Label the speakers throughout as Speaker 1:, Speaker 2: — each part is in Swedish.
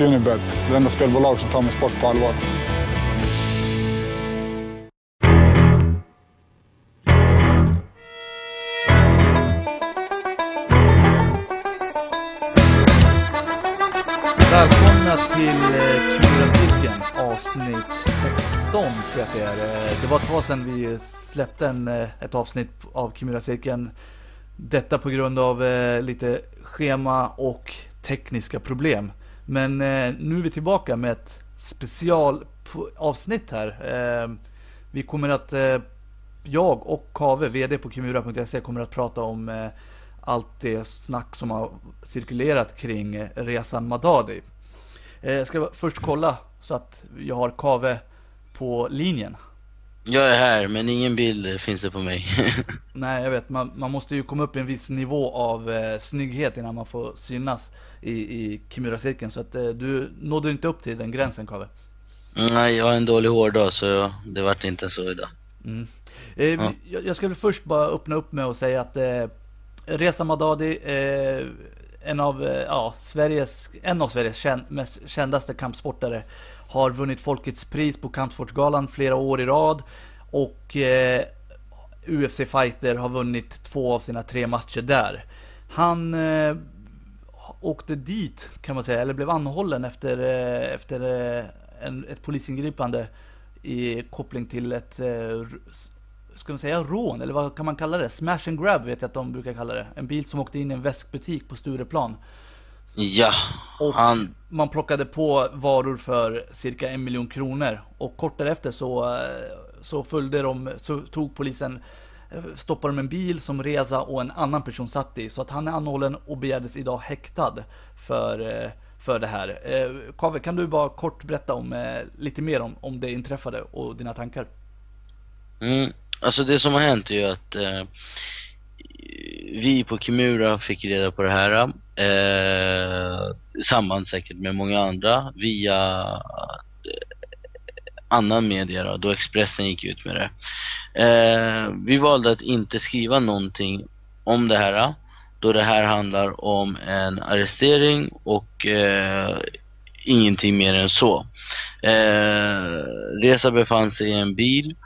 Speaker 1: Unibet, det enda spelbolag som tar min sport på allvar.
Speaker 2: Välkomna till eh, avsnitt 16 tror jag att det är. Eh, det var ett tag sedan vi släppte en, eh, ett avsnitt av Kumulacirkeln. Detta på grund av eh, lite schema och tekniska problem. Men eh, nu är vi tillbaka med ett specialavsnitt här. Eh, vi kommer att, eh, jag och Kave, VD på Kimura.se kommer att prata om eh, allt det snack som har cirkulerat kring eh, resan Madadi. Eh, Jag ska först kolla så att jag har Kave på linjen.
Speaker 3: Jag är här, men ingen bild finns det på mig.
Speaker 2: Nej, jag vet. Man, man måste ju komma upp i en viss nivå av eh, snygghet innan man får synas i, i Kimura-cirkeln. Så att eh, du nådde inte upp till den gränsen, Kave.
Speaker 3: Nej, jag har en dålig hårdag så jag, det vart inte så idag.
Speaker 2: Mm. Eh,
Speaker 3: Ja.
Speaker 2: jag, jag skulle först bara öppna upp med att säga att eh, Reza Madadi, eh, en av, eh, ja, Sveriges, en av Sveriges kän, mest kändaste kampsportare, har vunnit Folkets pris på Kampsportsgalan flera år i rad. Och eh, UFC Fighter har vunnit två av sina tre matcher där. Han eh, åkte dit kan man säga, eller blev anhållen efter, eh, efter eh, en, ett polisingripande i koppling till ett, eh, ska man säga rån, eller vad kan man kalla det? Smash and grab vet jag att de brukar kalla det. En bil som åkte in i en väskbutik på Stureplan.
Speaker 3: Ja,
Speaker 2: Och
Speaker 3: han,
Speaker 2: man plockade på varor för cirka en miljon kronor. Och kort därefter så, så följde de, så tog polisen, stoppade de en bil som Reza och en annan person satt i. Så att han är anhållen och begärdes idag häktad för, eh, för det här. Eh, Kave, kan du bara kort berätta om, eh, lite mer om, om det inträffade och dina tankar?
Speaker 3: mm, alltså det som har hänt är ju att eh, vi på Kimura fick reda på det här, eh, samband säkert med många andra, via annan media då, då Expressen gick ut med det. Eh, vi valde att inte skriva någonting om det här, då det här handlar om en arrestering och eh, ingenting mer än så. Eh, Reza befann sig i en bil,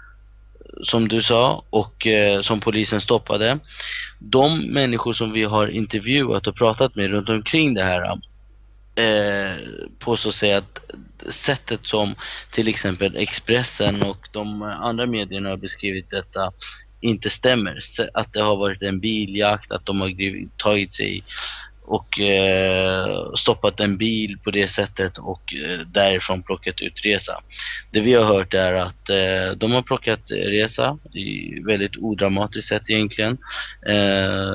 Speaker 3: som du sa, och eh, som polisen stoppade. De människor som vi har intervjuat och pratat med runt omkring det här eh, påstå sig att sättet som till exempel Expressen och de andra medierna har beskrivit detta inte stämmer. Att det har varit en biljakt, att de har tagit sig och eh, stoppat en bil på det sättet och eh, därifrån plockat ut Resa. Det vi har hört är att eh, de har plockat Resa i väldigt odramatiskt sätt egentligen eh,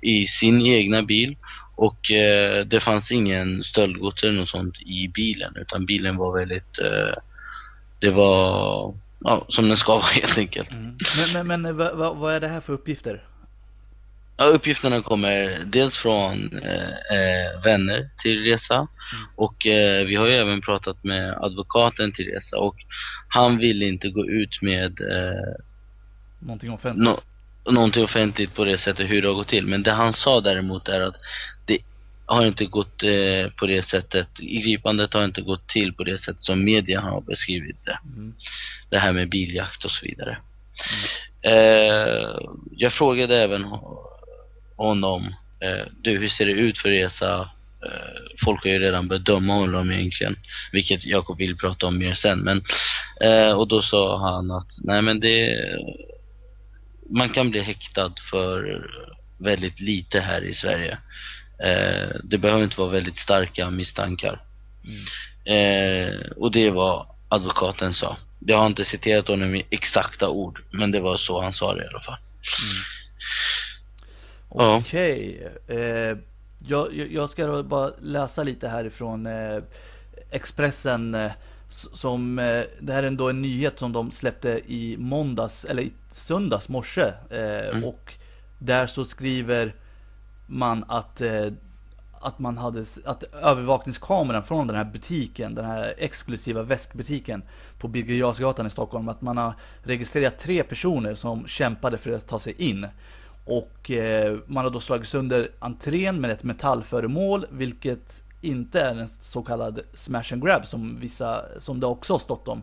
Speaker 3: i sin egna bil och eh, det fanns ingen stöldgods eller något sånt i bilen utan bilen var väldigt eh, det var ja, som den ska vara helt enkelt.
Speaker 2: Men, men, men vad, vad, är det här för uppgifter?
Speaker 3: Ja, uppgifterna kommer dels från eh, eh, vänner till Resa och eh, vi har ju även pratat med advokaten till Resa och han vill inte gå ut med eh,
Speaker 2: Någonting offentligt?
Speaker 3: Någonting offentligt på det sättet hur det har gått till. Men det han sa däremot är att det har inte gått eh, på det sättet, gripandet har inte gått till på det sättet som media har beskrivit det.
Speaker 2: Mm.
Speaker 3: Det här med biljakt och så vidare. Eh, jag frågade även ho- honom, eh, du hur ser det ut för resa? Eh, folk har ju redan börjat döma honom egentligen, vilket Jakob vill prata om mer sen. Men, eh, och då sa han att, nej men det, man kan bli häktad för väldigt lite här i Sverige. Eh, det behöver inte vara väldigt starka misstankar. Eh, och det var advokaten sa. Jag har inte citerat honom i exakta ord, men det var så han sa det i alla fall. Ja.
Speaker 2: Okej. Eh, jag, jag- ska bara läsa lite härifrån eh, Expressen. Eh, som, eh, det här är ändå en nyhet som de släppte i måndags, eller i söndags morse. Eh,
Speaker 3: Mm.
Speaker 2: Och där så skriver man att eh, att man hade, att övervakningskameran från den här butiken, den här exklusiva väskbutiken på Birger i Stockholm, att man har registrerat tre personer som kämpade för att ta sig in. Och eh, man har då slagit sönder entrén med ett metallföremål, vilket inte är en så kallad smash and grab som vissa, som det också har stått om.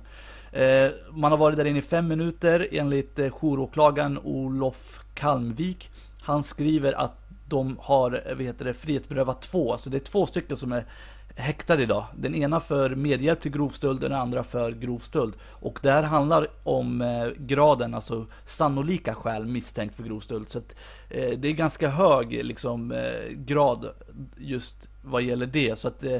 Speaker 2: Eh, man har varit där inne i fem minuter enligt eh, jouråklagaren Olof Kalmvik. Han skriver att de har, eh, vad heter det, frihetsberövat två, alltså det är två stycken som är häktade idag. Den ena för medhjälp till grov stöld, den andra för grov stöld. Och det här handlar om eh, graden, alltså sannolika skäl misstänkt för grov stöld. Så att, eh, det är ganska hög liksom, eh, grad just vad gäller det. Så att eh,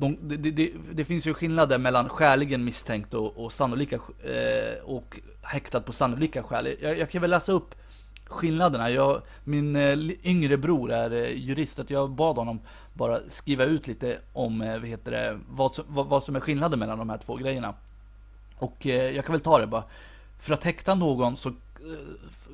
Speaker 2: de, det, det, det, finns ju skillnader mellan skäligen misstänkt och, och sannolika eh, och häktad på sannolika skäl. Jag, jag kan väl läsa upp skillnaderna. Jag, min eh, yngre bror är eh, jurist, att jag bad honom bara skriva ut lite om eh, vad, heter det, vad, som, vad, vad som är skillnaden mellan de här två grejerna. Och eh, jag kan väl ta det bara. För att häkta någon så, eh,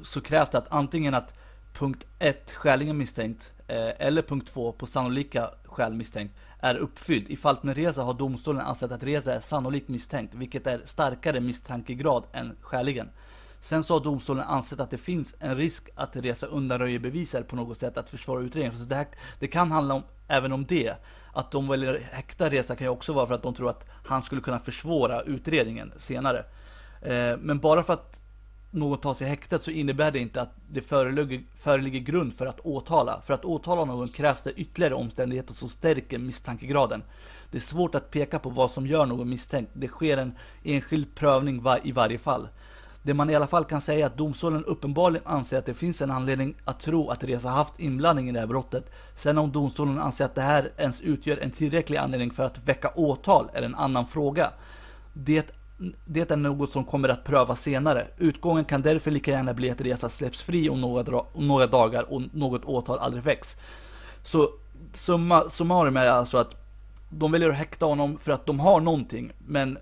Speaker 2: så krävs det att antingen att punkt 1 skäligen misstänkt eh, eller punkt 2 på sannolika skäl misstänkt är uppfylld. I fallet med Reza har domstolen ansett att Reza är sannolikt misstänkt, vilket är starkare misstankegrad än skäligen. Sen så har domstolen ansett att det finns en risk att Reza undanröjer bevis på något sätt att försvara utredningen. Så det, här, det kan handla om, även om det. Att de väljer häkta Reza kan ju också vara för att de tror att han skulle kunna försvåra utredningen senare. Eh, men bara för att någon tas i häktet så innebär det inte att det föreligger, föreligger grund för att åtala. För att åtala någon krävs det ytterligare omständigheter som stärker misstankegraden. Det är svårt att peka på vad som gör någon misstänkt. Det sker en enskild prövning i varje fall. Det man i alla fall kan säga är att domstolen uppenbarligen anser att det finns en anledning att tro att Reza haft inblandning i det här brottet. Sen om domstolen anser att det här ens utgör en tillräcklig anledning för att väcka åtal är en annan fråga. Det, det är något som kommer att prövas senare. Utgången kan därför lika gärna bli att Reza släpps fri om några, om några dagar och något åtal aldrig väcks. Så summa summarum är alltså att de väljer att häkta honom för att de har någonting, men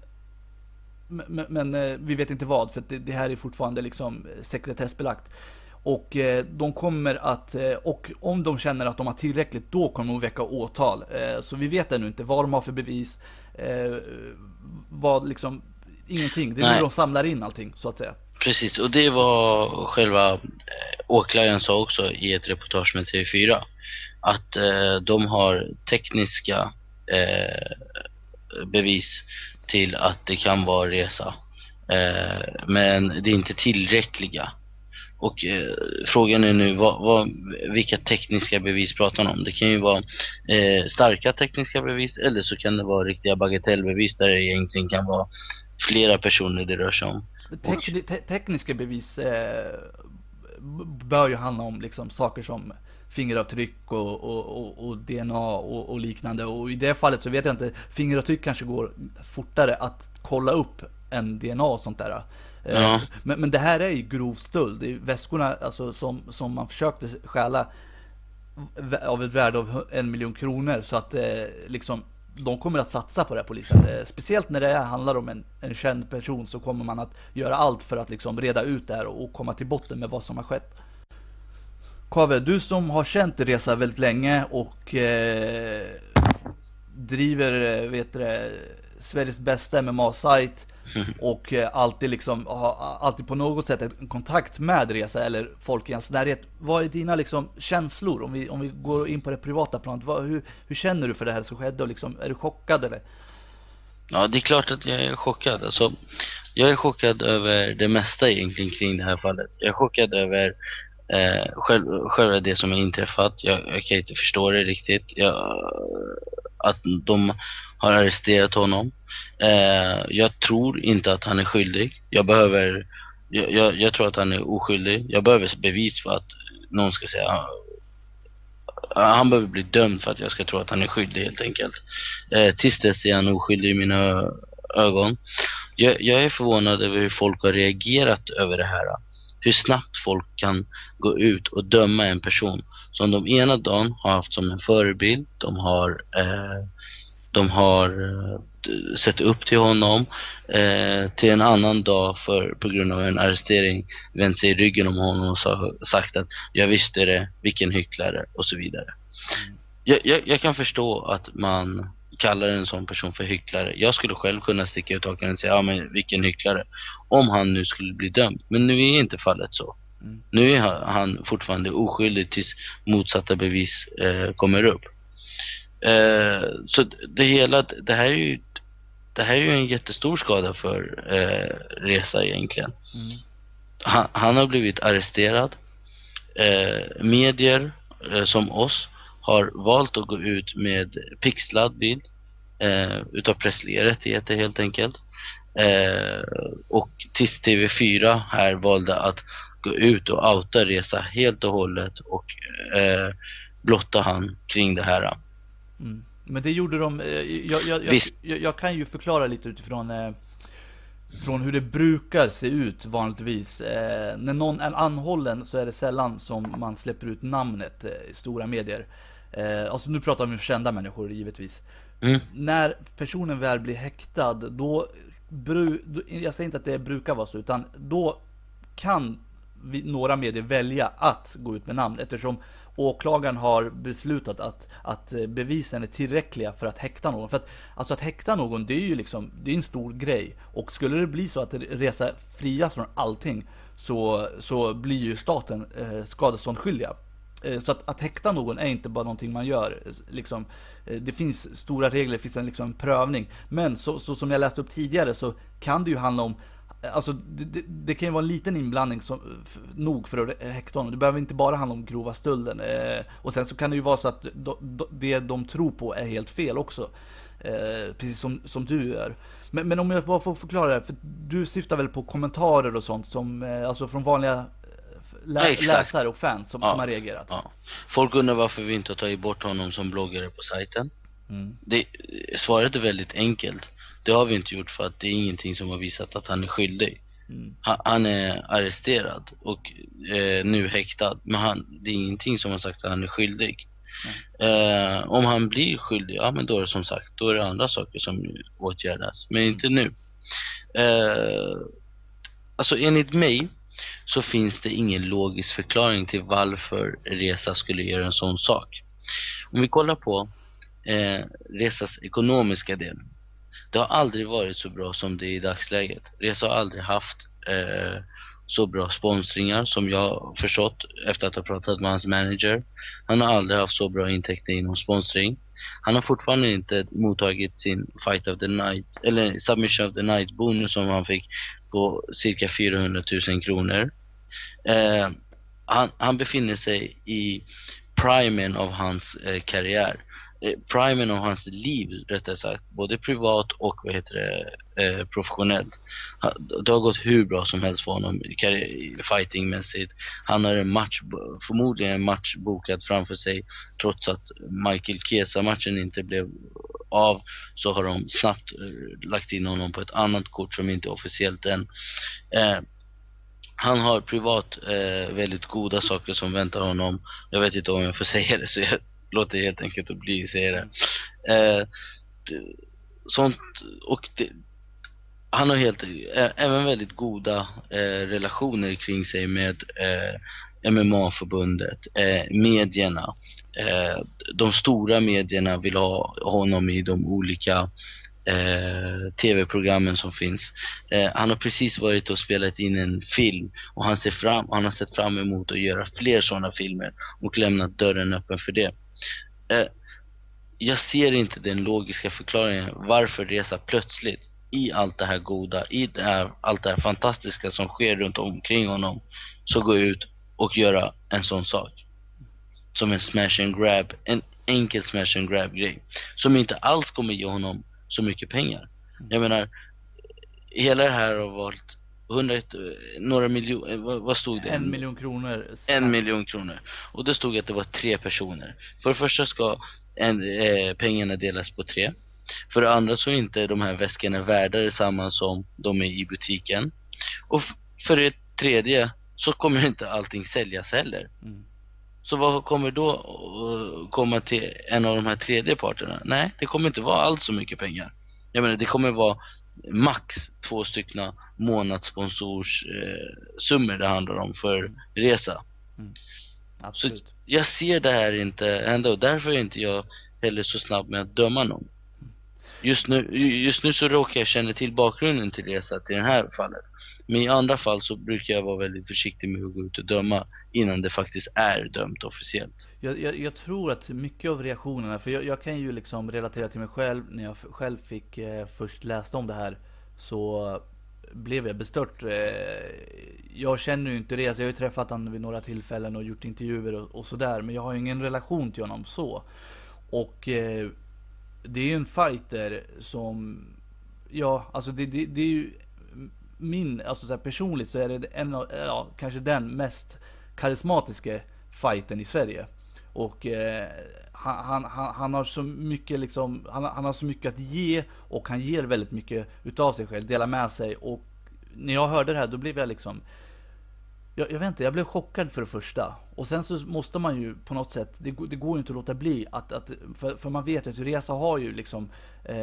Speaker 2: men, men eh, vi vet inte vad, för det, det, här är fortfarande liksom eh, sekretessbelagt. Och eh, de kommer att, eh, och om de känner att de har tillräckligt, då kommer de att väcka åtal. Eh, så vi vet ännu inte vad de har för bevis, eh, vad liksom, ingenting. Det är nu de samlar in allting, så att säga.
Speaker 3: Precis, och det var själva eh, åklagaren sa också i ett reportage med TV4. Att de har tekniska bevis till att det kan vara resa. Eh, men det är inte tillräckliga. Och eh, frågan är nu vad, vad, vilka tekniska bevis pratar man om? Det kan ju vara eh, starka tekniska bevis eller så kan det vara riktiga bagatellbevis där det egentligen kan vara flera personer det rör sig om.
Speaker 2: Tek te tekniska bevis eh, bör ju handla om liksom saker som fingeravtryck och, och, och, och DNA och, liknande. Och i det fallet så vet jag inte, fingeravtryck kanske går fortare att kolla upp än DNA och sånt där. Eh, ja. Men, men det här är ju grov stöld. Väskorna alltså, som, som man försökte stjäla av ett värde av en miljon kronor. Så att eh, liksom, de kommer att satsa på det här polisen. Eh, speciellt när det handlar om en, en känd person så kommer man att göra allt för att liksom reda ut det här och komma till botten med vad som har skett. Kave, du som har känt Resa väldigt länge och eh, driver, eh, vet du, Sveriges bästa MMA-sajt och eh, alltid liksom har alltid på något sätt en kontakt med Resa eller folk i hans närhet. Vad är dina liksom känslor om vi, om vi går in på det privata planet? Vad, hur, hur känner du för det här som skedde och liksom, är du chockad eller?
Speaker 3: Ja, det är klart att jag är chockad. Alltså, jag är chockad över det mesta egentligen kring det här fallet. Jag är chockad över Eh, själv, själva det som har inträffat, jag, jag kan inte förstå det riktigt. Jag, att de har arresterat honom. Eh, jag tror inte att han är skyldig. Jag behöver, jag, jag, jag, tror att han är oskyldig. Jag behöver bevis för att någon ska säga ah, han behöver bli dömd för att jag ska tro att han är skyldig helt enkelt. Eh, tills dess är han oskyldig i mina ögon. Jag, jag är förvånad över hur folk har reagerat över det här hur snabbt folk kan gå ut och döma en person som de ena dagen har haft som en förebild. De har, eh, de har eh, sett upp till honom eh, till en annan dag för, på grund av en arrestering vänt sig i ryggen om honom och sa, sagt att jag visste det, vilken hycklare och så vidare. Jag, jag, jag kan förstå att man kallar en sån person för hycklare. Jag skulle själv kunna sticka ut hakan och säga, ja men vilken hycklare. Om han nu skulle bli dömd. Men nu är inte fallet så. Mm. Nu är han fortfarande oskyldig tills motsatta bevis eh, kommer upp. Eh, så det hela, det här är ju, det här är ju en jättestor skada för eh, Resa egentligen.
Speaker 2: Mm.
Speaker 3: Han, han har blivit arresterad. Eh, medier eh, som oss har valt att gå ut med pixlad bild eh, utav pressliga rättigheter helt enkelt. Eh, och tills TV4 här valde att gå ut och outa Resa helt och hållet och eh, blotta han kring det här.
Speaker 2: Mm. Men det gjorde de, eh, jag, jag, jag, jag kan ju förklara lite utifrån eh, från hur det brukar se ut vanligtvis. Eh, när någon är anhållen så är det sällan som man släpper ut namnet eh, i stora medier. Eh, alltså nu pratar vi om kända människor givetvis.
Speaker 3: Mm.
Speaker 2: När personen väl blir häktad, då, bru, då, jag säger inte att det brukar vara så, utan då kan vi, några medier välja att gå ut med namn eftersom åklagaren har beslutat att, att eh, bevisen är tillräckliga för att häkta någon. För att, alltså att häkta någon, det är ju liksom, det är en stor grej. Och skulle det bli så att Resa frias från allting, så, så blir ju staten eh, skadeståndsskyldiga. Eh, Så att, att häkta någon är inte bara någonting man gör. Eh, liksom, eh, det finns stora regler, det finns en liksom prövning. Men så, så som jag läste upp tidigare så kan det ju handla om Alltså det, det, det kan ju vara en liten inblandning som, nog för att häkta honom. Det behöver inte bara handla om grova stölden. Eh, och sen så kan det ju vara så att do, do, det de tror på är helt fel också. Eh, precis som, som du gör. Men, men om jag bara får förklara det, för du syftar väl på kommentarer och sånt som, eh, alltså från vanliga eh, lä,
Speaker 3: Ja,
Speaker 2: läsare och fans som,
Speaker 3: Ja.
Speaker 2: som har reagerat?
Speaker 3: Ja. Folk undrar varför vi inte har tagit bort honom som bloggare på sajten.
Speaker 2: Mm.
Speaker 3: Det, svaret är väldigt enkelt. Det har vi inte gjort för att det är ingenting som har visat att han är skyldig.
Speaker 2: Mm.
Speaker 3: Han, han är arresterad och eh, nu häktad. Men han, det är ingenting som har sagt att han är skyldig. Eh, om han blir skyldig, ja men då är det som sagt, då är det andra saker som åtgärdas. Men inte nu. Eh, alltså enligt mig så finns det ingen logisk förklaring till varför Resa skulle göra en sån sak. Om vi kollar på eh, Resas ekonomiska del. Det har aldrig varit så bra som det är i dagsläget. Resa har aldrig haft eh, så bra sponsringar som jag har förstått efter att ha pratat med hans manager. Han har aldrig haft så bra intäkter inom sponsring. Han har fortfarande inte mottagit sin Fight of the Night, eller Submission of the Night bonus som han fick på cirka 400 000 kronor. Eh, han, han befinner sig i primen av hans eh, karriär. Eh, primen av hans liv, rättare sagt. Både privat och vad heter det, eh, professionellt. Det har gått hur bra som helst för honom fightingmässigt. Han har en match, förmodligen en match bokad framför sig. Trots att Michael Kesa-matchen inte blev av så har de snabbt eh, lagt in honom på ett annat kort som inte är officiellt än. Eh, han har privat eh, väldigt goda saker som väntar honom. Jag vet inte om jag får säga det så jag Låt det helt enkelt att bli säga det. Eh, sånt, och det, han har helt, även väldigt goda eh, relationer kring sig med eh, MMA-förbundet, eh, medierna. Eh, de stora medierna vill ha honom i de olika eh, tv-programmen som finns. Eh, han har precis varit och spelat in en film och han ser fram, han har sett fram emot att göra fler sådana filmer och lämnat dörren öppen för det. Eh, jag ser inte den logiska förklaringen varför Resa plötsligt i allt det här goda, i det här, allt det här fantastiska som sker runt omkring honom så gå ut och göra en sån sak. Som en smash and grab, en enkel smash and grab grej. Som inte alls kommer ge honom så mycket pengar. Jag menar, hela det här har varit 100, några miljoner, vad, vad stod det?
Speaker 2: En miljon kronor.
Speaker 3: En miljon kronor. Och det stod att det var tre personer. För det första ska en, eh, pengarna delas på tre. För det andra så är inte de här väskorna värda detsamma som de är i butiken. Och för det tredje så kommer inte allting säljas heller.
Speaker 2: Mm.
Speaker 3: Så vad kommer då att komma till en av de här tredje parterna? Nej, det kommer inte vara alls så mycket pengar. Jag menar, det kommer vara max två styckna månadssponsorssummor eh, det handlar om för resa.
Speaker 2: Absolut.
Speaker 3: Jag ser det här inte hända och därför är inte jag heller så snabb med att döma någon. Just nu, just nu så råkar jag känna till bakgrunden till Reza till det här fallet. Men i andra fall så brukar jag vara väldigt försiktig med att gå ut och döma innan det faktiskt är dömt officiellt.
Speaker 2: Jag, jag, jag tror att mycket av reaktionerna, för jag, jag, kan ju liksom relatera till mig själv när jag själv fick eh, först läst om det här. Så blev jag bestört. Eh, jag känner ju inte det, alltså, jag har ju träffat honom vid några tillfällen och gjort intervjuer och, och sådär. Men jag har ju ingen relation till honom så. Och eh, det är ju en fighter som, ja alltså det, det, det är ju min, alltså så här, personligt så är det en av, ja, kanske den mest karismatiska fighten i Sverige. Och eh, han, han, han, har så mycket liksom, han, han, har så mycket att ge och han ger väldigt mycket utav sig själv, delar med sig och när jag hörde det här då blev jag liksom jag, jag vet inte, jag blev chockad för det första. Och sen så måste man ju på något sätt, det, det går ju inte att låta bli att, att för, för man vet att Reza har ju liksom eh,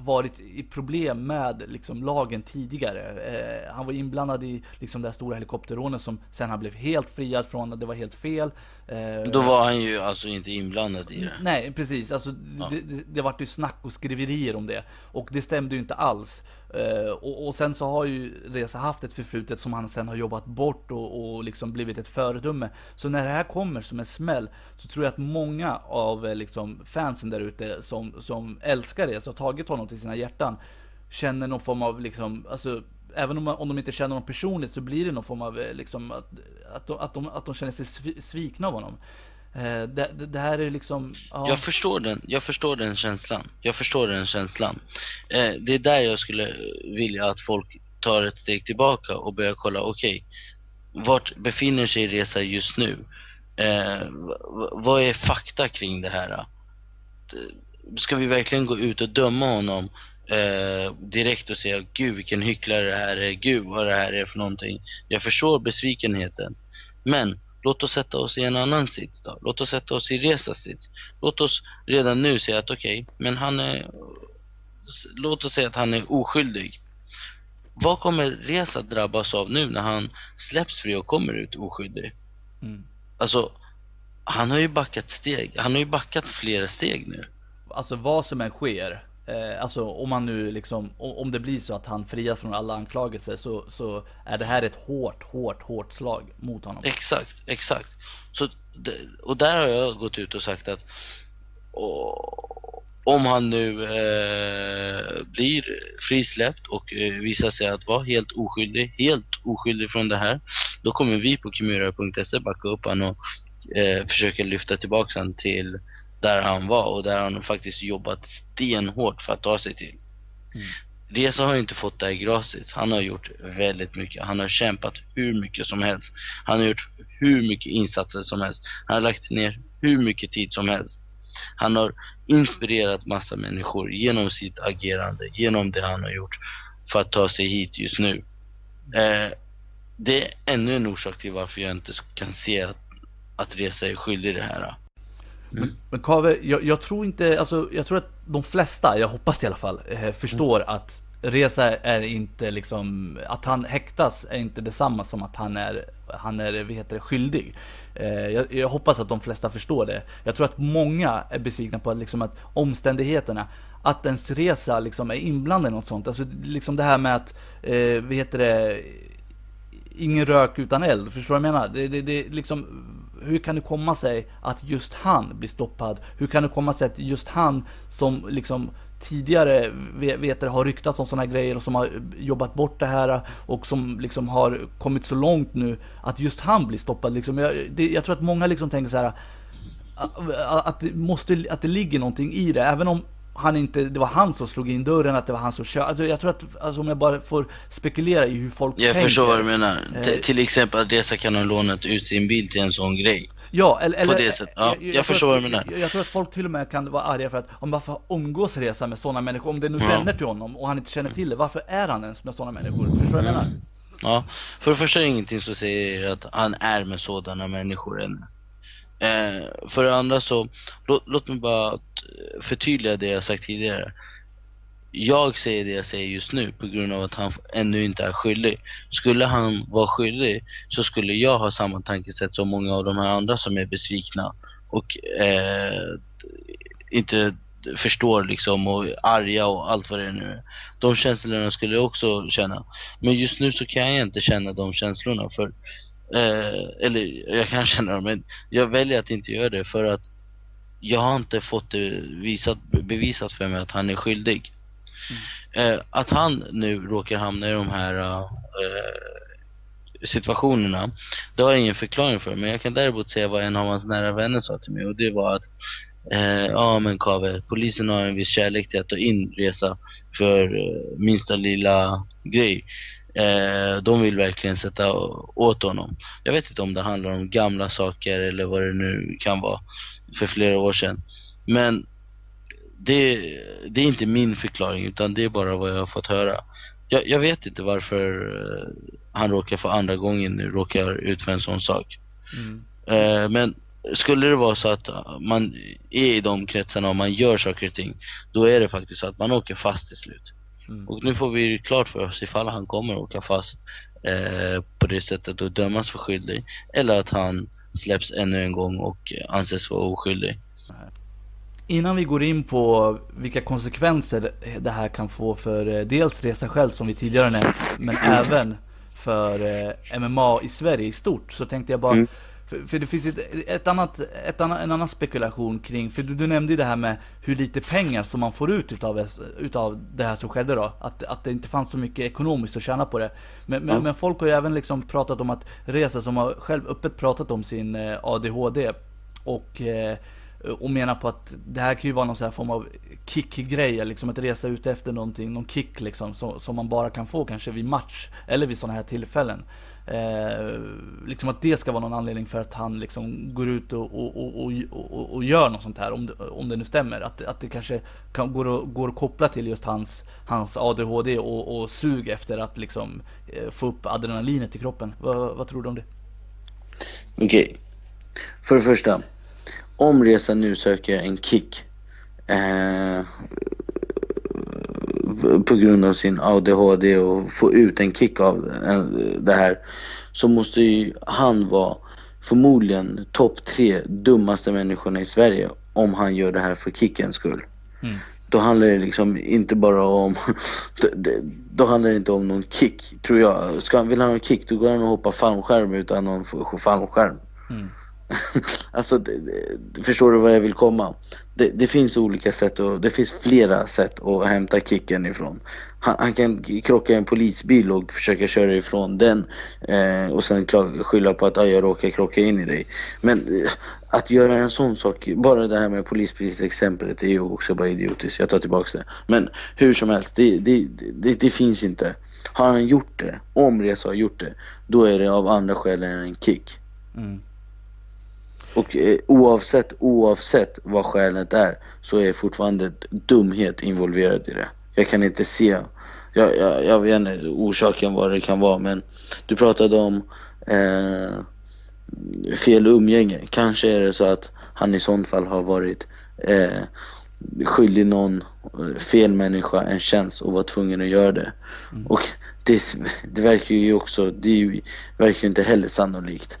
Speaker 2: varit i problem med liksom, lagen tidigare. Eh, han var inblandad i liksom, det här stora helikopterrånet som sen han blev helt friad från, att det var helt fel.
Speaker 3: Eh, Då var han ju alltså inte inblandad i det.
Speaker 2: Nej, precis. Alltså, ja. det, det, det vart ju snack och skriverier om det. Och det stämde ju inte alls. Eh, och, och, sen så har ju Reza haft ett förflutet som han sen har jobbat bort och, och liksom blivit ett föredöme. Så när det här kommer som en smäll så tror jag att många av eh, liksom, fansen där ute som, som älskar Reza och tagit honom till sina hjärtan känner någon form av liksom, alltså även om, om de inte känner honom personligt så blir det någon form av eh, liksom att, att, de, att, de, att de känner sig svikna av honom. Eh, det, det, det, här är liksom...
Speaker 3: Ja. Jag förstår den, jag förstår den känslan. Jag förstår den känslan. Eh, det är där jag skulle vilja att folk tar ett steg tillbaka och börjar kolla, okej, okay, vart befinner sig Resa just nu? Eh, vad är fakta kring det här? Ska vi verkligen gå ut och döma honom eh, direkt och säga, gud vilken hycklare det här är, gud vad det här är för någonting. Jag förstår besvikenheten. Men Låt oss sätta oss i en annan sits då. Låt oss sätta oss i Resas sits. Låt oss redan nu säga att okej, okay, men han är... Låt oss säga att han är oskyldig. Vad kommer Resa drabbas av nu när han släpps fri och kommer ut oskyldig? Mm. Alltså, han har ju backat steg. Han har ju backat flera steg nu.
Speaker 2: Alltså vad som än sker Eh, alltså om man nu liksom, om det blir så att han frias från alla anklagelser så, så är det här ett hårt, hårt, hårt slag mot honom.
Speaker 3: Exakt, exakt. Så, och där har jag gått ut och sagt att och, om han nu eh, blir frisläppt och eh, visar sig att vara helt oskyldig, helt oskyldig från det här, då kommer vi på kimura.se backa upp honom och eh, försöka lyfta tillbaka honom till där han var och där han faktiskt jobbat stenhårt för att ta sig till. Mm. Reza har inte fått det här gratis. Han har gjort väldigt mycket. Han har kämpat hur mycket som helst. Han har gjort hur mycket insatser som helst. Han har lagt ner hur mycket tid som helst. Han har inspirerat massa människor genom sitt agerande, genom det han har gjort för att ta sig hit just nu. Eh, det är ännu en orsak till varför jag inte kan se att, att Reza är skyldig i det här.
Speaker 2: Men, men Kave, jag, jag, tror inte, alltså jag tror att de flesta, jag hoppas det i alla fall, eh, förstår mm. att Reza är inte liksom, att han häktas är inte detsamma som att han är, han är, vad heter det, skyldig. Eh, jag, jag, hoppas att de flesta förstår det. Jag tror att många är besvikna på liksom att omständigheterna, att ens resa liksom är inblandad i något sånt. Alltså liksom det här med att, eh, vad heter det, ingen rök utan eld. Förstår du vad jag menar? Det, det, det liksom, hur kan det komma sig att just han blir stoppad? Hur kan det komma sig att just han som liksom tidigare vet, har ryktats om sådana grejer och som har jobbat bort det här och som liksom har kommit så långt nu att just han blir stoppad. Liksom. Jag, det, jag tror att många liksom tänker så här att det, måste, att det ligger någonting i det. Även om han inte, det var han som slog in dörren, att det var han som körde. Alltså jag tror att, alltså om jag bara får spekulera i hur folk
Speaker 3: jag
Speaker 2: tänker.
Speaker 3: Jag förstår vad du menar. Eh, till exempel att Reza kan ha lånat ut sin bil till en sån grej.
Speaker 2: Ja, eller... eller
Speaker 3: På det sättet. Ja, jag, jag, jag förstår vad du menar.
Speaker 2: Jag, jag, tror att folk till och med kan vara arga för att, om varför umgås Reza med sådana människor? Om det nu ja. vänner till honom och han inte känner till det, varför är han ens med sådana människor? Förstår du vad jag menar?
Speaker 3: Ja, för det första är det ingenting som säger att han är med sådana människor än. Eh, för det andra så, låt, låt mig bara förtydliga det jag sagt tidigare. Jag säger det jag säger just nu på grund av att han ännu inte är skyldig. Skulle han vara skyldig så skulle jag ha samma tankesätt som många av de här andra som är besvikna och eh, inte förstår liksom och är arga och allt vad det är nu De känslorna skulle jag också känna. Men just nu så kan jag inte känna de känslorna för eh, eller jag kan känna dem men jag väljer att inte göra det för att jag har inte fått det visat, bevisat för mig att han är skyldig. Eh, att han nu råkar hamna i de här eh, situationerna, det har jag ingen förklaring för. Men jag kan däremot säga vad en av hans nära vänner sa till mig och det var att eh, ja men Kave, polisen har en viss kärlek till att ta in resa för eh, minsta lilla grej. Eh, de vill verkligen sätta åt honom. Jag vet inte om det handlar om gamla saker eller vad det nu kan vara för flera år sedan. Men det, det är inte min förklaring utan det är bara vad jag har fått höra. Jag, jag vet inte varför eh, han råkar för andra gången nu råkar ut för en sån sak.
Speaker 2: Mm.
Speaker 3: Eh, men skulle det vara så att man är i de kretsarna och man gör saker och ting, då är det faktiskt så att man åker fast till slut.
Speaker 2: Mm.
Speaker 3: Och nu får vi klart för oss ifall han kommer åka fast eh, på det sättet och dömas för skyldig. Eller att han släpps ännu en gång och anses vara oskyldig.
Speaker 2: Innan vi går in på vilka konsekvenser det här kan få för eh, dels Resa själv som vi tidigare nämnt, men även för eh, MMA i Sverige i stort, så tänkte jag bara
Speaker 3: Mm.
Speaker 2: För, för det finns ett, ett annat, ett annat, en annan spekulation kring, för du, du nämnde ju det här med hur lite pengar som man får ut utav, utav det här som skedde då. Att, att det inte fanns så mycket ekonomiskt att tjäna på det. Men, men,
Speaker 3: Ja.
Speaker 2: men folk har ju även liksom pratat om att Resa som har själv öppet pratat om sin eh, ADHD och eh, och menar på att det här kan ju vara någon form av kick-grej, liksom att resa ut efter någonting, någon kick liksom, som, som man bara kan få kanske vid match, eller vid sådana här tillfällen. Eh, liksom att det ska vara någon anledning för att han liksom går ut och, och, och, och, och, gör något sånt här, om det, om det nu stämmer. Att, att det kanske kan, går, att, går att koppla till just hans, hans ADHD och, och sug efter att liksom eh, få upp adrenalinet i kroppen. Vad, vad tror du om det?
Speaker 3: Okej. För det första. Om Resa nu söker en kick eh, på grund av sin ADHD och få ut en kick av det här så måste ju han vara förmodligen topp tre dummaste människorna i Sverige om han gör det här för kickens skull.
Speaker 2: Mm.
Speaker 3: Då handlar det liksom inte bara om då, handlar det inte om någon kick, tror jag. Ska han, vill han ha en kick då går han och hoppar fallskärm utan någon fallskärm.
Speaker 2: Mm.
Speaker 3: alltså, det, det, förstår du vad jag vill komma? Det, det finns olika sätt och det finns flera sätt att hämta kicken ifrån. Han, han kan krocka i en polisbil och försöka köra ifrån den eh, och sen klaga, skylla på att ah, jag råkar krocka in i dig. Men eh, att göra en sån sak, bara det här med polisbilsexemplet är ju också bara idiotiskt. Jag tar tillbaks det. Men hur som helst, det, det, det, det finns inte. Har han gjort det, om Reza har gjort det, då är det av andra skäl än en kick.
Speaker 2: Mm.
Speaker 3: Och eh, oavsett, oavsett vad skälet är så är fortfarande dumhet involverad i det. Jag kan inte se, jag, jag, jag vet inte orsaken vad det kan vara men du pratade om eh, fel umgänge. Kanske är det så att han i sånt fall har varit eh, skyldig någon eh, fel människa en tjänst och var tvungen att göra det. Och det, det verkar ju också, det verkar ju inte heller sannolikt.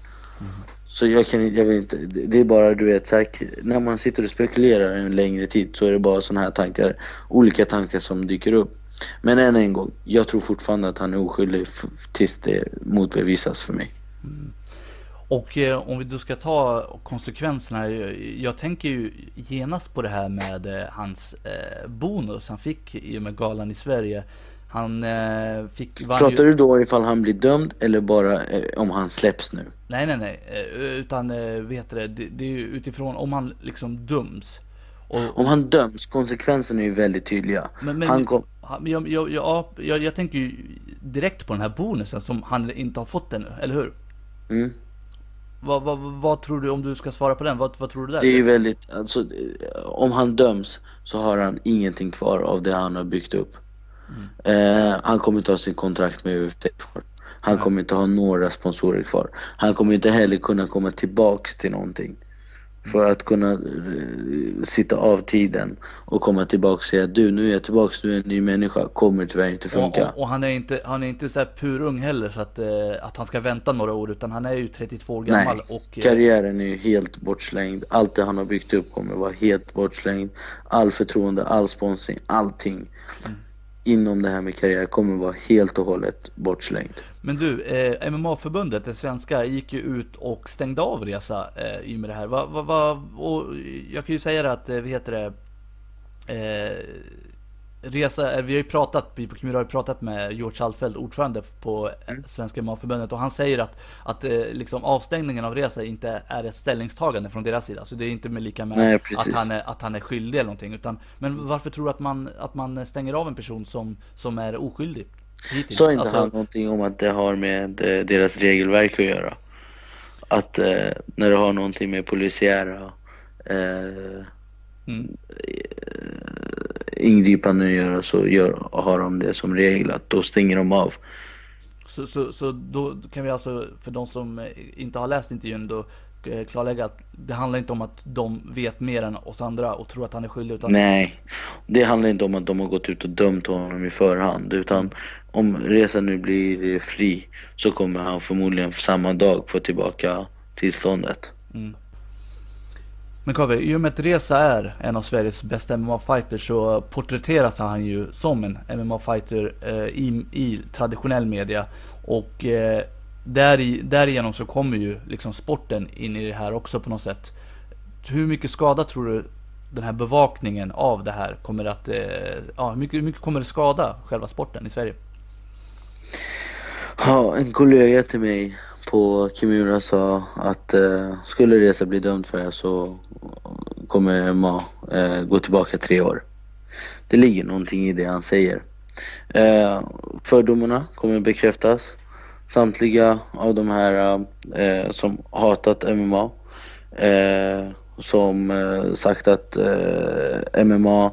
Speaker 3: Så jag kan jag vet inte, det är bara du vet så här, när man sitter och spekulerar en längre tid så är det bara sådana här tankar, olika tankar som dyker upp. Men än en gång, jag tror fortfarande att han är oskyldig tills det motbevisas för mig. Mm.
Speaker 2: Och eh, om vi då ska ta konsekvenserna. Jag, jag tänker ju genast på det här med eh, hans eh, bonus han fick i och med galan i Sverige. Han eh, fick...
Speaker 3: Pratar
Speaker 2: ju,
Speaker 3: du då ifall han blir dömd eller bara eh, om han släpps nu?
Speaker 2: Nej, nej, nej. Eh, utan eh, vet du det, det, är ju utifrån om han liksom döms. Och,
Speaker 3: Om han döms, konsekvenserna är ju väldigt tydliga.
Speaker 2: men, men,
Speaker 3: Han kom,
Speaker 2: han, jag, jag, jag, jag, jag tänker ju direkt på den här bonusen som han inte har fått ännu, eller hur?
Speaker 3: mm.
Speaker 2: Vad, vad, vad tror du, om du ska svara på den, vad, vad tror du där?
Speaker 3: Det är ju väldigt, alltså om han döms så har han ingenting kvar av det han har byggt upp. Eh, han kommer inte ha sin kontrakt med UFC kvar. Han kommer inte ha några sponsorer kvar. Han kommer inte heller kunna komma tillbaks till någonting. För att kunna eh, sitta av tiden och komma tillbaka och säga du nu är jag tillbaka, du är en ny människa, kommer tyvärr inte
Speaker 2: Och,
Speaker 3: funka.
Speaker 2: och, och han är inte, han är inte så här purung heller så att, eh, att han ska vänta några år utan han är ju 32 år gammal
Speaker 3: Nej,
Speaker 2: och eh,
Speaker 3: karriären är ju helt bortslängd. Allt det han har byggt upp kommer vara helt bortslängd. All förtroende, all sponsring, allting inom det här med karriär kommer vara helt och hållet bortslängd.
Speaker 2: Men du, eh, MMA-förbundet, det svenska, gick ju ut och stängde av Resa eh, i och med det här. Va, va, va, och jag kan ju säga det att, eh, vad heter det, eh, Resa, eh, vi har ju pratat, vi på Kumura har ju pratat med George Altfeld, ordförande på eh, Svenska MMA-förbundet och han säger att, att eh, liksom avstängningen av Resa inte är ett ställningstagande från deras sida. Så det är inte med lika med
Speaker 3: Nej,
Speaker 2: att, han är, att han är skyldig eller någonting. Utan, men varför tror du att man, att man stänger av en person som, som är oskyldig? Hittills?
Speaker 3: Sa inte
Speaker 2: Alltså-
Speaker 3: han någonting om att det har med deras regelverk att göra? Att eh, när det har någonting med polisiära eh,
Speaker 2: Mm.
Speaker 3: Ingripanden att göra så gör, har de det som regel att då stänger de av.
Speaker 2: Så, så, så då kan vi alltså, för de som eh, inte har läst intervjun, då eh, klarlägga att det handlar inte om att de vet mer än oss andra och tror att han är skyldig. Utan
Speaker 3: Nej, det handlar inte om att de har gått ut och dömt honom i förhand utan om resan nu blir fri så kommer han förmodligen samma dag få tillbaka tillståndet.
Speaker 2: Men Kaveh, i och med att Reza är en av Sveriges bästa MMA-fighters så porträtteras han ju som en MMA-fighter eh, i, i traditionell media. Och eh, däri, därigenom så kommer ju liksom sporten in i det här också på något sätt. Hur mycket skada tror du den här bevakningen av det här kommer att, eh, ja hur mycket, hur mycket kommer det skada själva sporten i Sverige?
Speaker 3: Ja, en kollega till mig på Kimura sa att eh, skulle Reza bli dömd för det så kommer MMA eh, gå tillbaka tre år. Det ligger någonting i det han säger. Eh, fördomarna kommer bekräftas. Samtliga av de här eh, som hatat MMA, eh, som eh, sagt att eh, MMA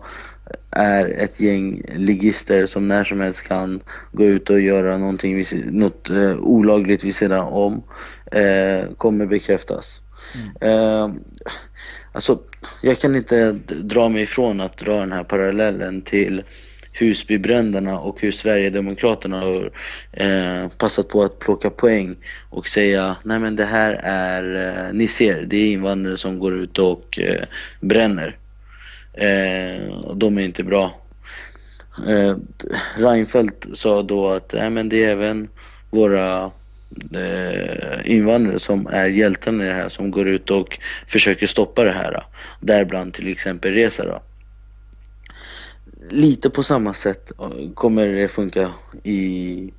Speaker 3: är ett gäng ligister som när som helst kan gå ut och göra någonting, något eh, olagligt vid sidan om, eh, kommer bekräftas. Eh, alltså, jag kan inte dra mig ifrån att dra den här parallellen till Husbybränderna och hur Sverigedemokraterna har eh, passat på att plocka poäng och säga nej men det här är, eh, ni ser, det är invandrare som går ut och eh, bränner. Eh, de är inte bra. Eh, Reinfeldt sa då att nej men det är även våra eh, invandrare som är hjältarna i det här som går ut och försöker stoppa det här. Däribland till exempel Reza då. Lite på samma sätt eh, kommer det funka i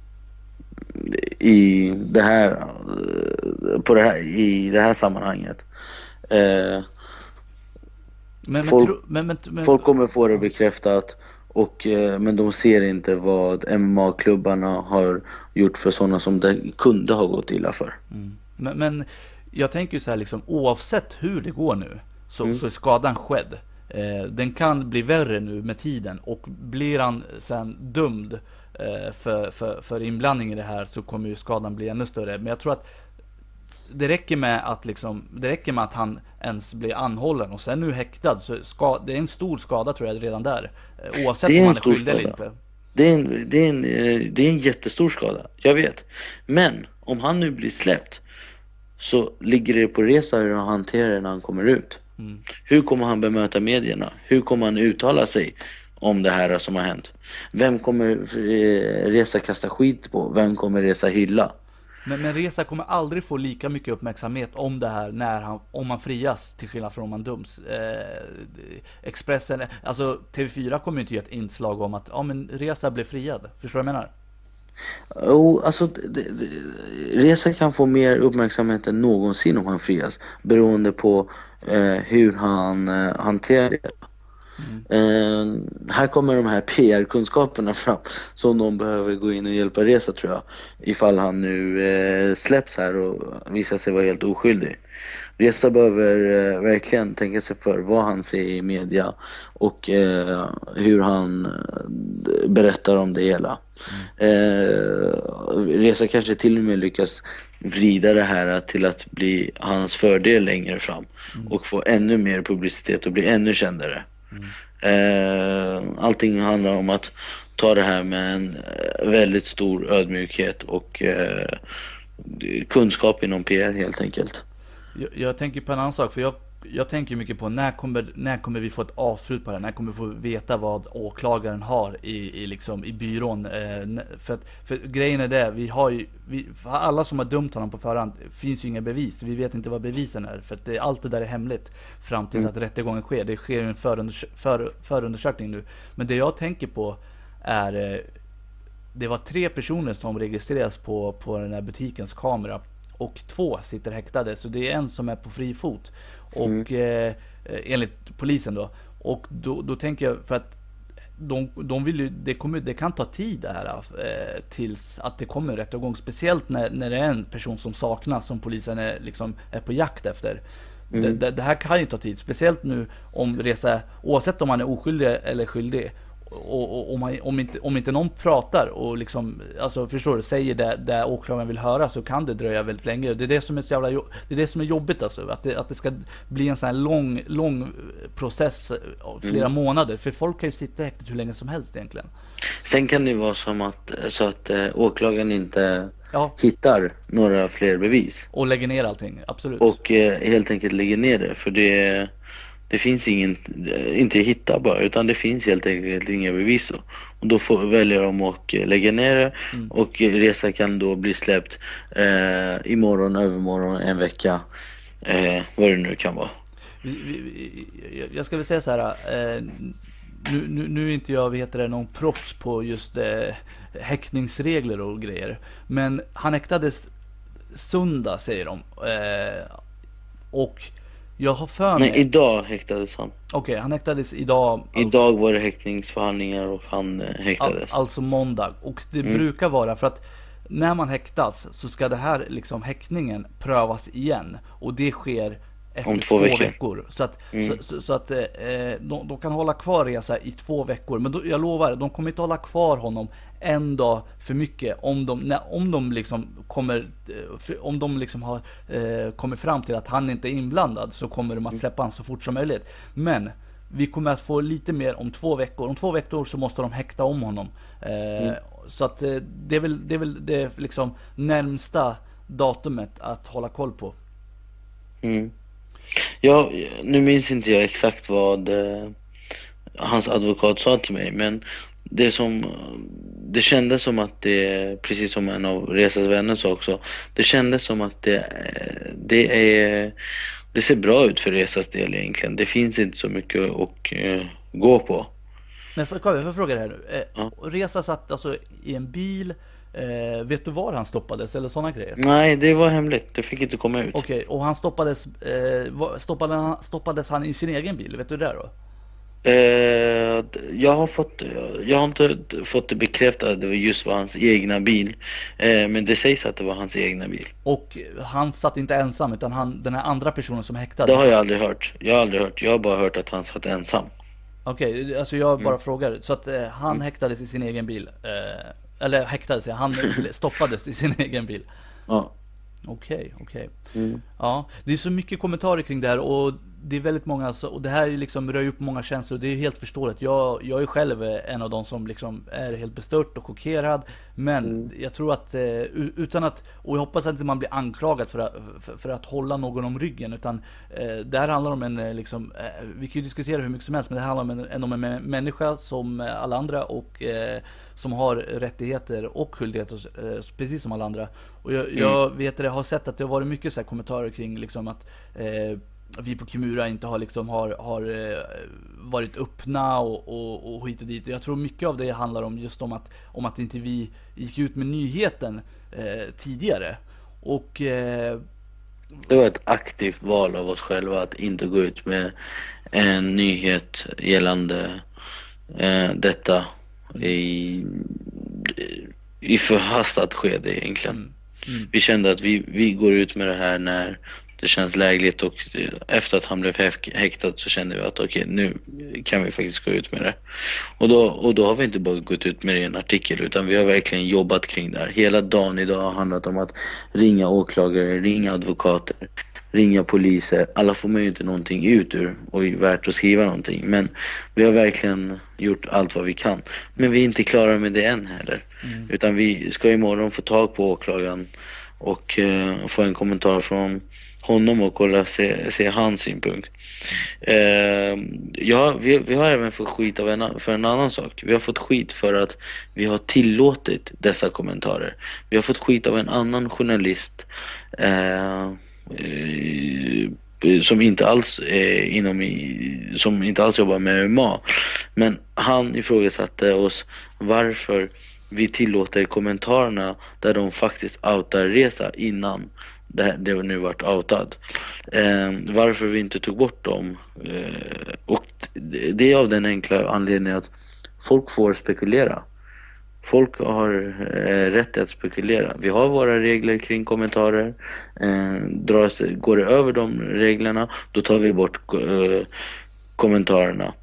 Speaker 3: i det här eh, på det här, i det här sammanhanget. Eh,
Speaker 2: men,
Speaker 3: Folk-
Speaker 2: men, men, men,
Speaker 3: Folk kommer få det bekräftat och, eh, men de ser inte vad MMA-klubbarna har gjort för sådana som det kunde ha gått illa för.
Speaker 2: Men, men jag tänker så här liksom oavsett hur det går nu så,
Speaker 3: Mm.
Speaker 2: så är skadan skedd. Eh, den kan bli värre nu med tiden och blir han sen dömd eh, för, för, för inblandning i det här så kommer ju skadan bli ännu större. Men jag tror att det räcker med att liksom, det räcker med att han ens blir anhållen och sen nu häktad så ska, det är en stor skada tror jag redan där. Eh, Oavsett om han är skyldig eller inte.
Speaker 3: Det är, en, det, är en, eh, det är en jättestor skada, jag vet. Men om han nu blir släppt så ligger det på Reza hur han hanterar det när han kommer ut.
Speaker 2: Mm.
Speaker 3: Hur kommer han bemöta medierna? Hur kommer han uttala sig om det här som har hänt? Vem kommer eh, Reza kasta skit på? Vem kommer Reza hylla?
Speaker 2: Men, men Reza kommer aldrig få lika mycket uppmärksamhet om det här när han, om han frias till skillnad från om han döms. Eh, Expressen, alltså TV4 kommer ju inte ge ett inslag om att ja men Reza blev friad. Förstår du vad jag menar?
Speaker 3: Jo, alltså det, det, Reza kan få mer uppmärksamhet än någonsin om han frias beroende på eh, hur han eh, hanterar det. Eh, här kommer de här PR-kunskaperna fram som de behöver gå in och hjälpa Reza tror jag. Ifall han nu eh, släpps här och visar sig vara helt oskyldig. Reza behöver eh, verkligen tänka sig för vad han säger i media och eh, hur han eh, berättar om det hela. Eh, Reza kanske till och med lyckas vrida det här till att bli hans fördel längre fram och få ännu mer publicitet och bli ännu kändare. Eh, allting handlar om att ta det här med en eh, väldigt stor ödmjukhet och eh, kunskap inom PR helt enkelt.
Speaker 2: Jag, jag tänker på en annan sak, för jag, jag tänker mycket på när kommer, när kommer vi få ett avslut på det här? När kommer vi få veta vad åklagaren har i, i, liksom, i byrån? Eh, för, att, för grejen är det, vi har ju, vi, alla som har dömt honom på förhand, finns ju inga bevis. Vi vet inte vad bevisen är, för att det, allt det där är hemligt fram tills att rättegången sker. Det sker en förundersö för, förundersökning nu. Men det jag tänker på är eh, det var tre personer som registreras på, på den här butikens kamera och två sitter häktade. Så det är en som är på fri fot. Och eh, enligt polisen då. Och då, då tänker jag för att de, de vill ju, det, kommer, det kan ta tid det här eh, tills att det kommer en rättegång. Speciellt när, när det är en person som saknas som polisen är, liksom, är på jakt efter. Det, det, det här kan ju ta tid. Speciellt nu om Reza, oavsett om han är oskyldig eller skyldig. Och, och om, han, om, inte, om inte någon pratar och liksom, alltså förstår du, säger det, det åklagaren vill höra så kan det dröja väldigt länge. Det är det som är så jävla, det är det som är jobbigt alltså. Att det, att det ska bli en sån här lång, lång process, av flera månader. För folk kan ju sitta i häktet hur länge som helst egentligen.
Speaker 3: Sen kan det ju vara som att, så att eh, åklagaren inte
Speaker 2: Ja,
Speaker 3: hittar några fler bevis
Speaker 2: och lägger ner allting, absolut.
Speaker 3: och eh, helt enkelt lägger ner det för det, det finns ingen, eh, inte hitta bara utan det finns helt enkelt inga bevis då. Och då får, väljer de att eh, lägga ner det och eh, Reza kan då bli släppt eh, imorgon, övermorgon, en vecka, eh, vad det nu kan vara.
Speaker 2: Jag- ska väl säga så här. Eh, nu, nu, nu är inte jag, heter det, någon proffs på just eh, häktningsregler och grejer. Men han häktades söndag säger de. Eh, och jag har för mig...
Speaker 3: Nej, idag häktades han.
Speaker 2: Okej, han häktades idag.
Speaker 3: Idag var det häktningsförhandlingar och han eh, häktades.
Speaker 2: alltså måndag. Och det brukar vara för att när man häktas så ska det här liksom häktningen prövas igen. Och det sker efter
Speaker 3: Om
Speaker 2: två,
Speaker 3: två
Speaker 2: veckor.
Speaker 3: veckor.
Speaker 2: Så att, så, så, så att eh, de, de kan hålla kvar Reza i två veckor. Men då, jag lovar, de kommer inte hålla kvar honom en dag för mycket om de, när, om de liksom kommer, eh, om de liksom har eh, kommit fram till att han inte är inblandad så kommer de att släppa honom så fort som möjligt. Men vi kommer att få lite mer om två veckor. Om två veckor så måste de häkta om honom. Eh, Så att eh, det är väl det, är väl det liksom närmsta datumet att hålla koll på.
Speaker 3: Mm. Ja, nu minns inte jag exakt vad eh, hans advokat sa till mig men det som det kändes som att det, precis som en av Resas vänner sa också, det kändes som att det, eh, det är det ser bra ut för Resas del egentligen. Det finns inte så mycket att eh, gå på.
Speaker 2: Men för, jag får fråga det här nu. Eh,
Speaker 3: Ja.
Speaker 2: Reza satt alltså i en bil. Eh, vet du var han stoppades eller sådana grejer?
Speaker 3: Nej, det var hemligt. Det fick inte komma ut.
Speaker 2: Okej, och han stoppades, eh, stoppade han, stoppades han i sin egen bil? Vet du det då?
Speaker 3: Eh, jag har fått, jag har inte fått det bekräftat att det var just var hans egna bil. Eh, men det sägs att det var hans egna bil.
Speaker 2: Och han satt inte ensam utan han, den här andra personen som häktade?
Speaker 3: Det har jag aldrig hört. Jag har aldrig hört. Jag har bara hört att han satt ensam.
Speaker 2: Okej, alltså jag bara
Speaker 3: Mm.
Speaker 2: frågar. Så att eh, han häktades i sin egen bil? Eller häktades, ja, han stoppades i sin egen bil?
Speaker 3: Ja.
Speaker 2: Okej, okej.
Speaker 3: Mm.
Speaker 2: Ja, det är så mycket kommentarer kring det här och det är väldigt många, så, och det här är liksom rör upp många känslor. Det är helt förståeligt. Jag, jag är själv eh, en av de som liksom är helt bestört och chockerad. Men jag tror att, eh, utan att, och jag hoppas att inte man blir anklagad för att, för, för att hålla någon om ryggen. Utan eh, det här handlar om en, liksom, vi kan ju diskutera hur mycket som helst, men det handlar om en, om en mä- människa som alla andra och som har rättigheter och skyldigheter precis som alla andra. Och jag, jag vet det, har sett att det har varit mycket så här kommentarer kring liksom att eh, vi på Kimura inte har liksom har, har eh, varit öppna och, och, och hit och dit. Jag tror mycket av det handlar om just om att, om att inte vi gick ut med nyheten eh, tidigare. Och eh,
Speaker 3: det var ett aktivt val av oss själva att inte gå ut med en nyhet gällande eh, detta i, i förhastat skede egentligen.
Speaker 2: Mm. Mm.
Speaker 3: Vi kände att vi, vi går ut med det här när det känns lägligt och efter att han blev häk- häktad så kände vi att okej nu kan vi faktiskt gå ut med det. Och då, och då har vi inte bara gått ut med det i en artikel utan vi har verkligen jobbat kring det här. Hela dagen idag har handlat om att ringa åklagare, ringa advokater, ringa poliser. Alla får man ju inte någonting ut ur och är värt att skriva någonting. Men vi har verkligen gjort allt vad vi kan. Men vi är inte klara med det än heller.
Speaker 2: Mm.
Speaker 3: Utan vi ska imorgon få tag på åklagaren och eh, få en kommentar från honom och kolla, se, se hans synpunkt. Eh, ja, vi, vi har även fått skit av en, för en annan sak. Vi har fått skit för att vi har tillåtit dessa kommentarer. Vi har fått skit av en annan journalist eh, eh som inte alls är inom i, som inte alls jobbar med MMA. Men han ifrågasatte oss varför vi tillåter kommentarerna där de faktiskt outar Reza innan det, här, det nu vart outad. Eh, varför vi inte tog bort dem. Eh, och det är av den enkla anledningen att folk får spekulera. Folk har eh, rätt att spekulera. Vi har våra regler kring kommentarer. Eh, dras, går det över de reglerna, då tar vi bort eh, kommentarerna.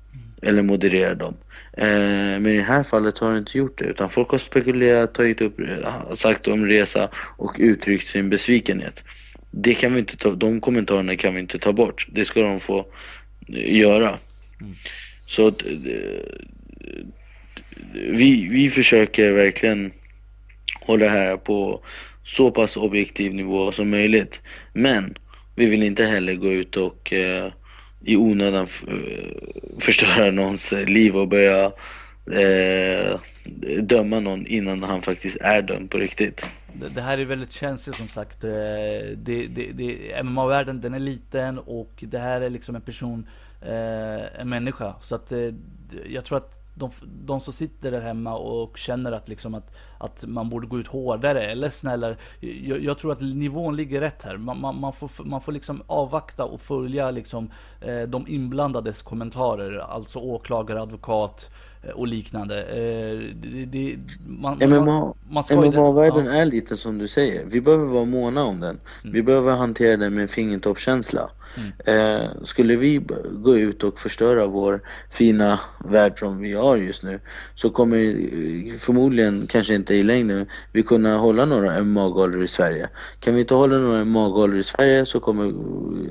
Speaker 3: Eller modererar dem. Eh, men i det här fallet har det inte gjort det. Utan folk har spekulerat, tagit upp, eh, sagt om resa och uttryckt sin besvikenhet. Det kan vi inte ta, de kommentarerna kan vi inte ta bort. Det ska de få eh, göra. Så att, vi, vi försöker verkligen hålla det här på så pass objektiv nivå som möjligt. Men vi vill inte heller gå ut och eh, i onödan eh, förstöra någons liv och börja eh, döma någon innan han faktiskt är dömd på riktigt.
Speaker 2: Det, här är väldigt känsligt som sagt. Eh, det, det, det, MMA-världen den är liten och det här är liksom en person, eh, en människa. Så att eh, jag tror att de, de som sitter där hemma och känner att, liksom att, att man borde gå ut hårdare eller snällare. Jag, jag tror att nivån ligger rätt här. Man, man, man, får, man får liksom avvakta och följa liksom, eh, de inblandades kommentarer. Alltså åklagare, advokat eh, och liknande. Eh, det, det, man,
Speaker 3: MMA,
Speaker 2: man, man ska ju-
Speaker 3: MMA-världen
Speaker 2: ja.
Speaker 3: är lite som du säger. Vi behöver vara måna om den. Vi behöver hantera den med fingertoppskänsla. Eh, skulle vi gå ut och förstöra vår fina värld som vi har just nu så kommer eh, förmodligen, kanske inte i längden, vi kunna hålla några MMA-galor i Sverige. Kan vi inte hålla några MMA-galor i Sverige så kommer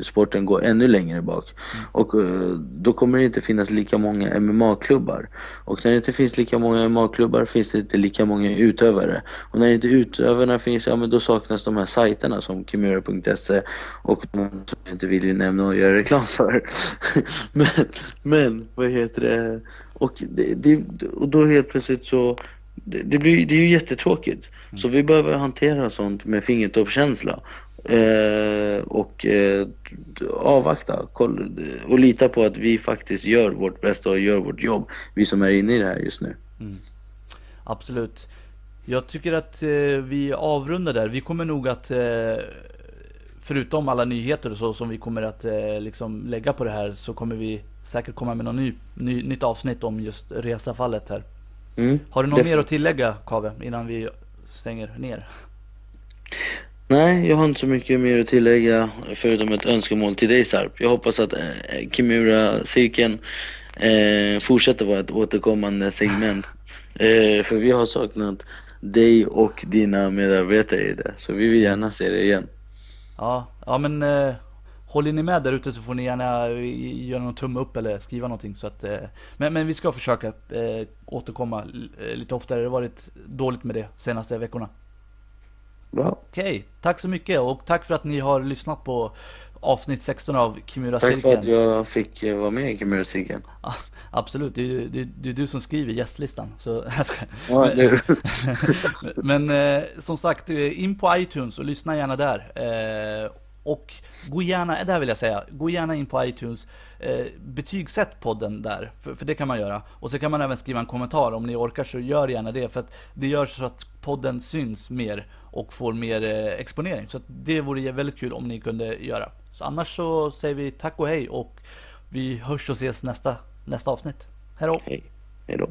Speaker 3: sporten gå ännu längre bak. Och eh, då kommer det inte finnas lika många MMA-klubbar. Och när det inte finns lika många MMA-klubbar finns det inte lika många utövare. Och när inte utövarna finns, ja men då saknas de här sajterna som kimura.se och de som jag inte vill ju nämna och göra reklam för. men, men, vad heter det? Och, det, det, och då helt plötsligt så, det, det, blir, det är ju jättetråkigt. Så vi behöver hantera sånt med fingertoppskänsla. Eh, och eh, avvakta koll, och lita på att vi faktiskt gör vårt bästa och gör vårt jobb. Vi som är inne i det här just nu.
Speaker 2: Absolut. Jag tycker att eh, vi avrundar där. Vi kommer nog att, eh, förutom alla nyheter och så som vi kommer att eh, liksom lägga på det här, så kommer vi säkert komma med något ny, ny, nytt avsnitt om just resafallet här.
Speaker 3: Mm,
Speaker 2: Har du något mer att tillägga Kave, innan vi stänger ner?
Speaker 3: Nej, jag har inte så mycket mer att tillägga förutom ett önskemål till dig Sarp. Jag hoppas att eh, Kimura-cirkeln eh, fortsätter vara ett återkommande segment. Eh, för vi har saknat dig och dina medarbetare i det. Så vi vill gärna se det igen.
Speaker 2: Ja, ja men eh, håller ni med där ute så får ni gärna eh, göra någon tumme upp eller skriva någonting så att eh, men, men vi ska försöka eh, återkomma lite oftare. Det har varit dåligt med det senaste veckorna.
Speaker 3: Bra.
Speaker 2: Okej, tack så mycket och tack för att ni har lyssnat på avsnitt 16 av Kimura
Speaker 3: Tack för att jag fick vara med i Kimura-cirkeln.
Speaker 2: Ja, absolut, det är, det, är, det är du som skriver gästlistan. Så.
Speaker 3: Ja,
Speaker 2: Men- Men som sagt, in på iTunes och lyssna gärna där. Och gå gärna, där vill jag säga, gå gärna in på iTunes, eh, betygsätt podden där, för, för, det kan man göra. Och så kan man även skriva en kommentar, om ni orkar så gör gärna det, för att det gör så att podden syns mer och får mer eh, exponering. Så det vore väldigt kul om ni kunde göra. Så annars så säger vi tack och hej och vi hörs och ses nästa, nästa avsnitt. Hej då!
Speaker 4: Hej. Hej då.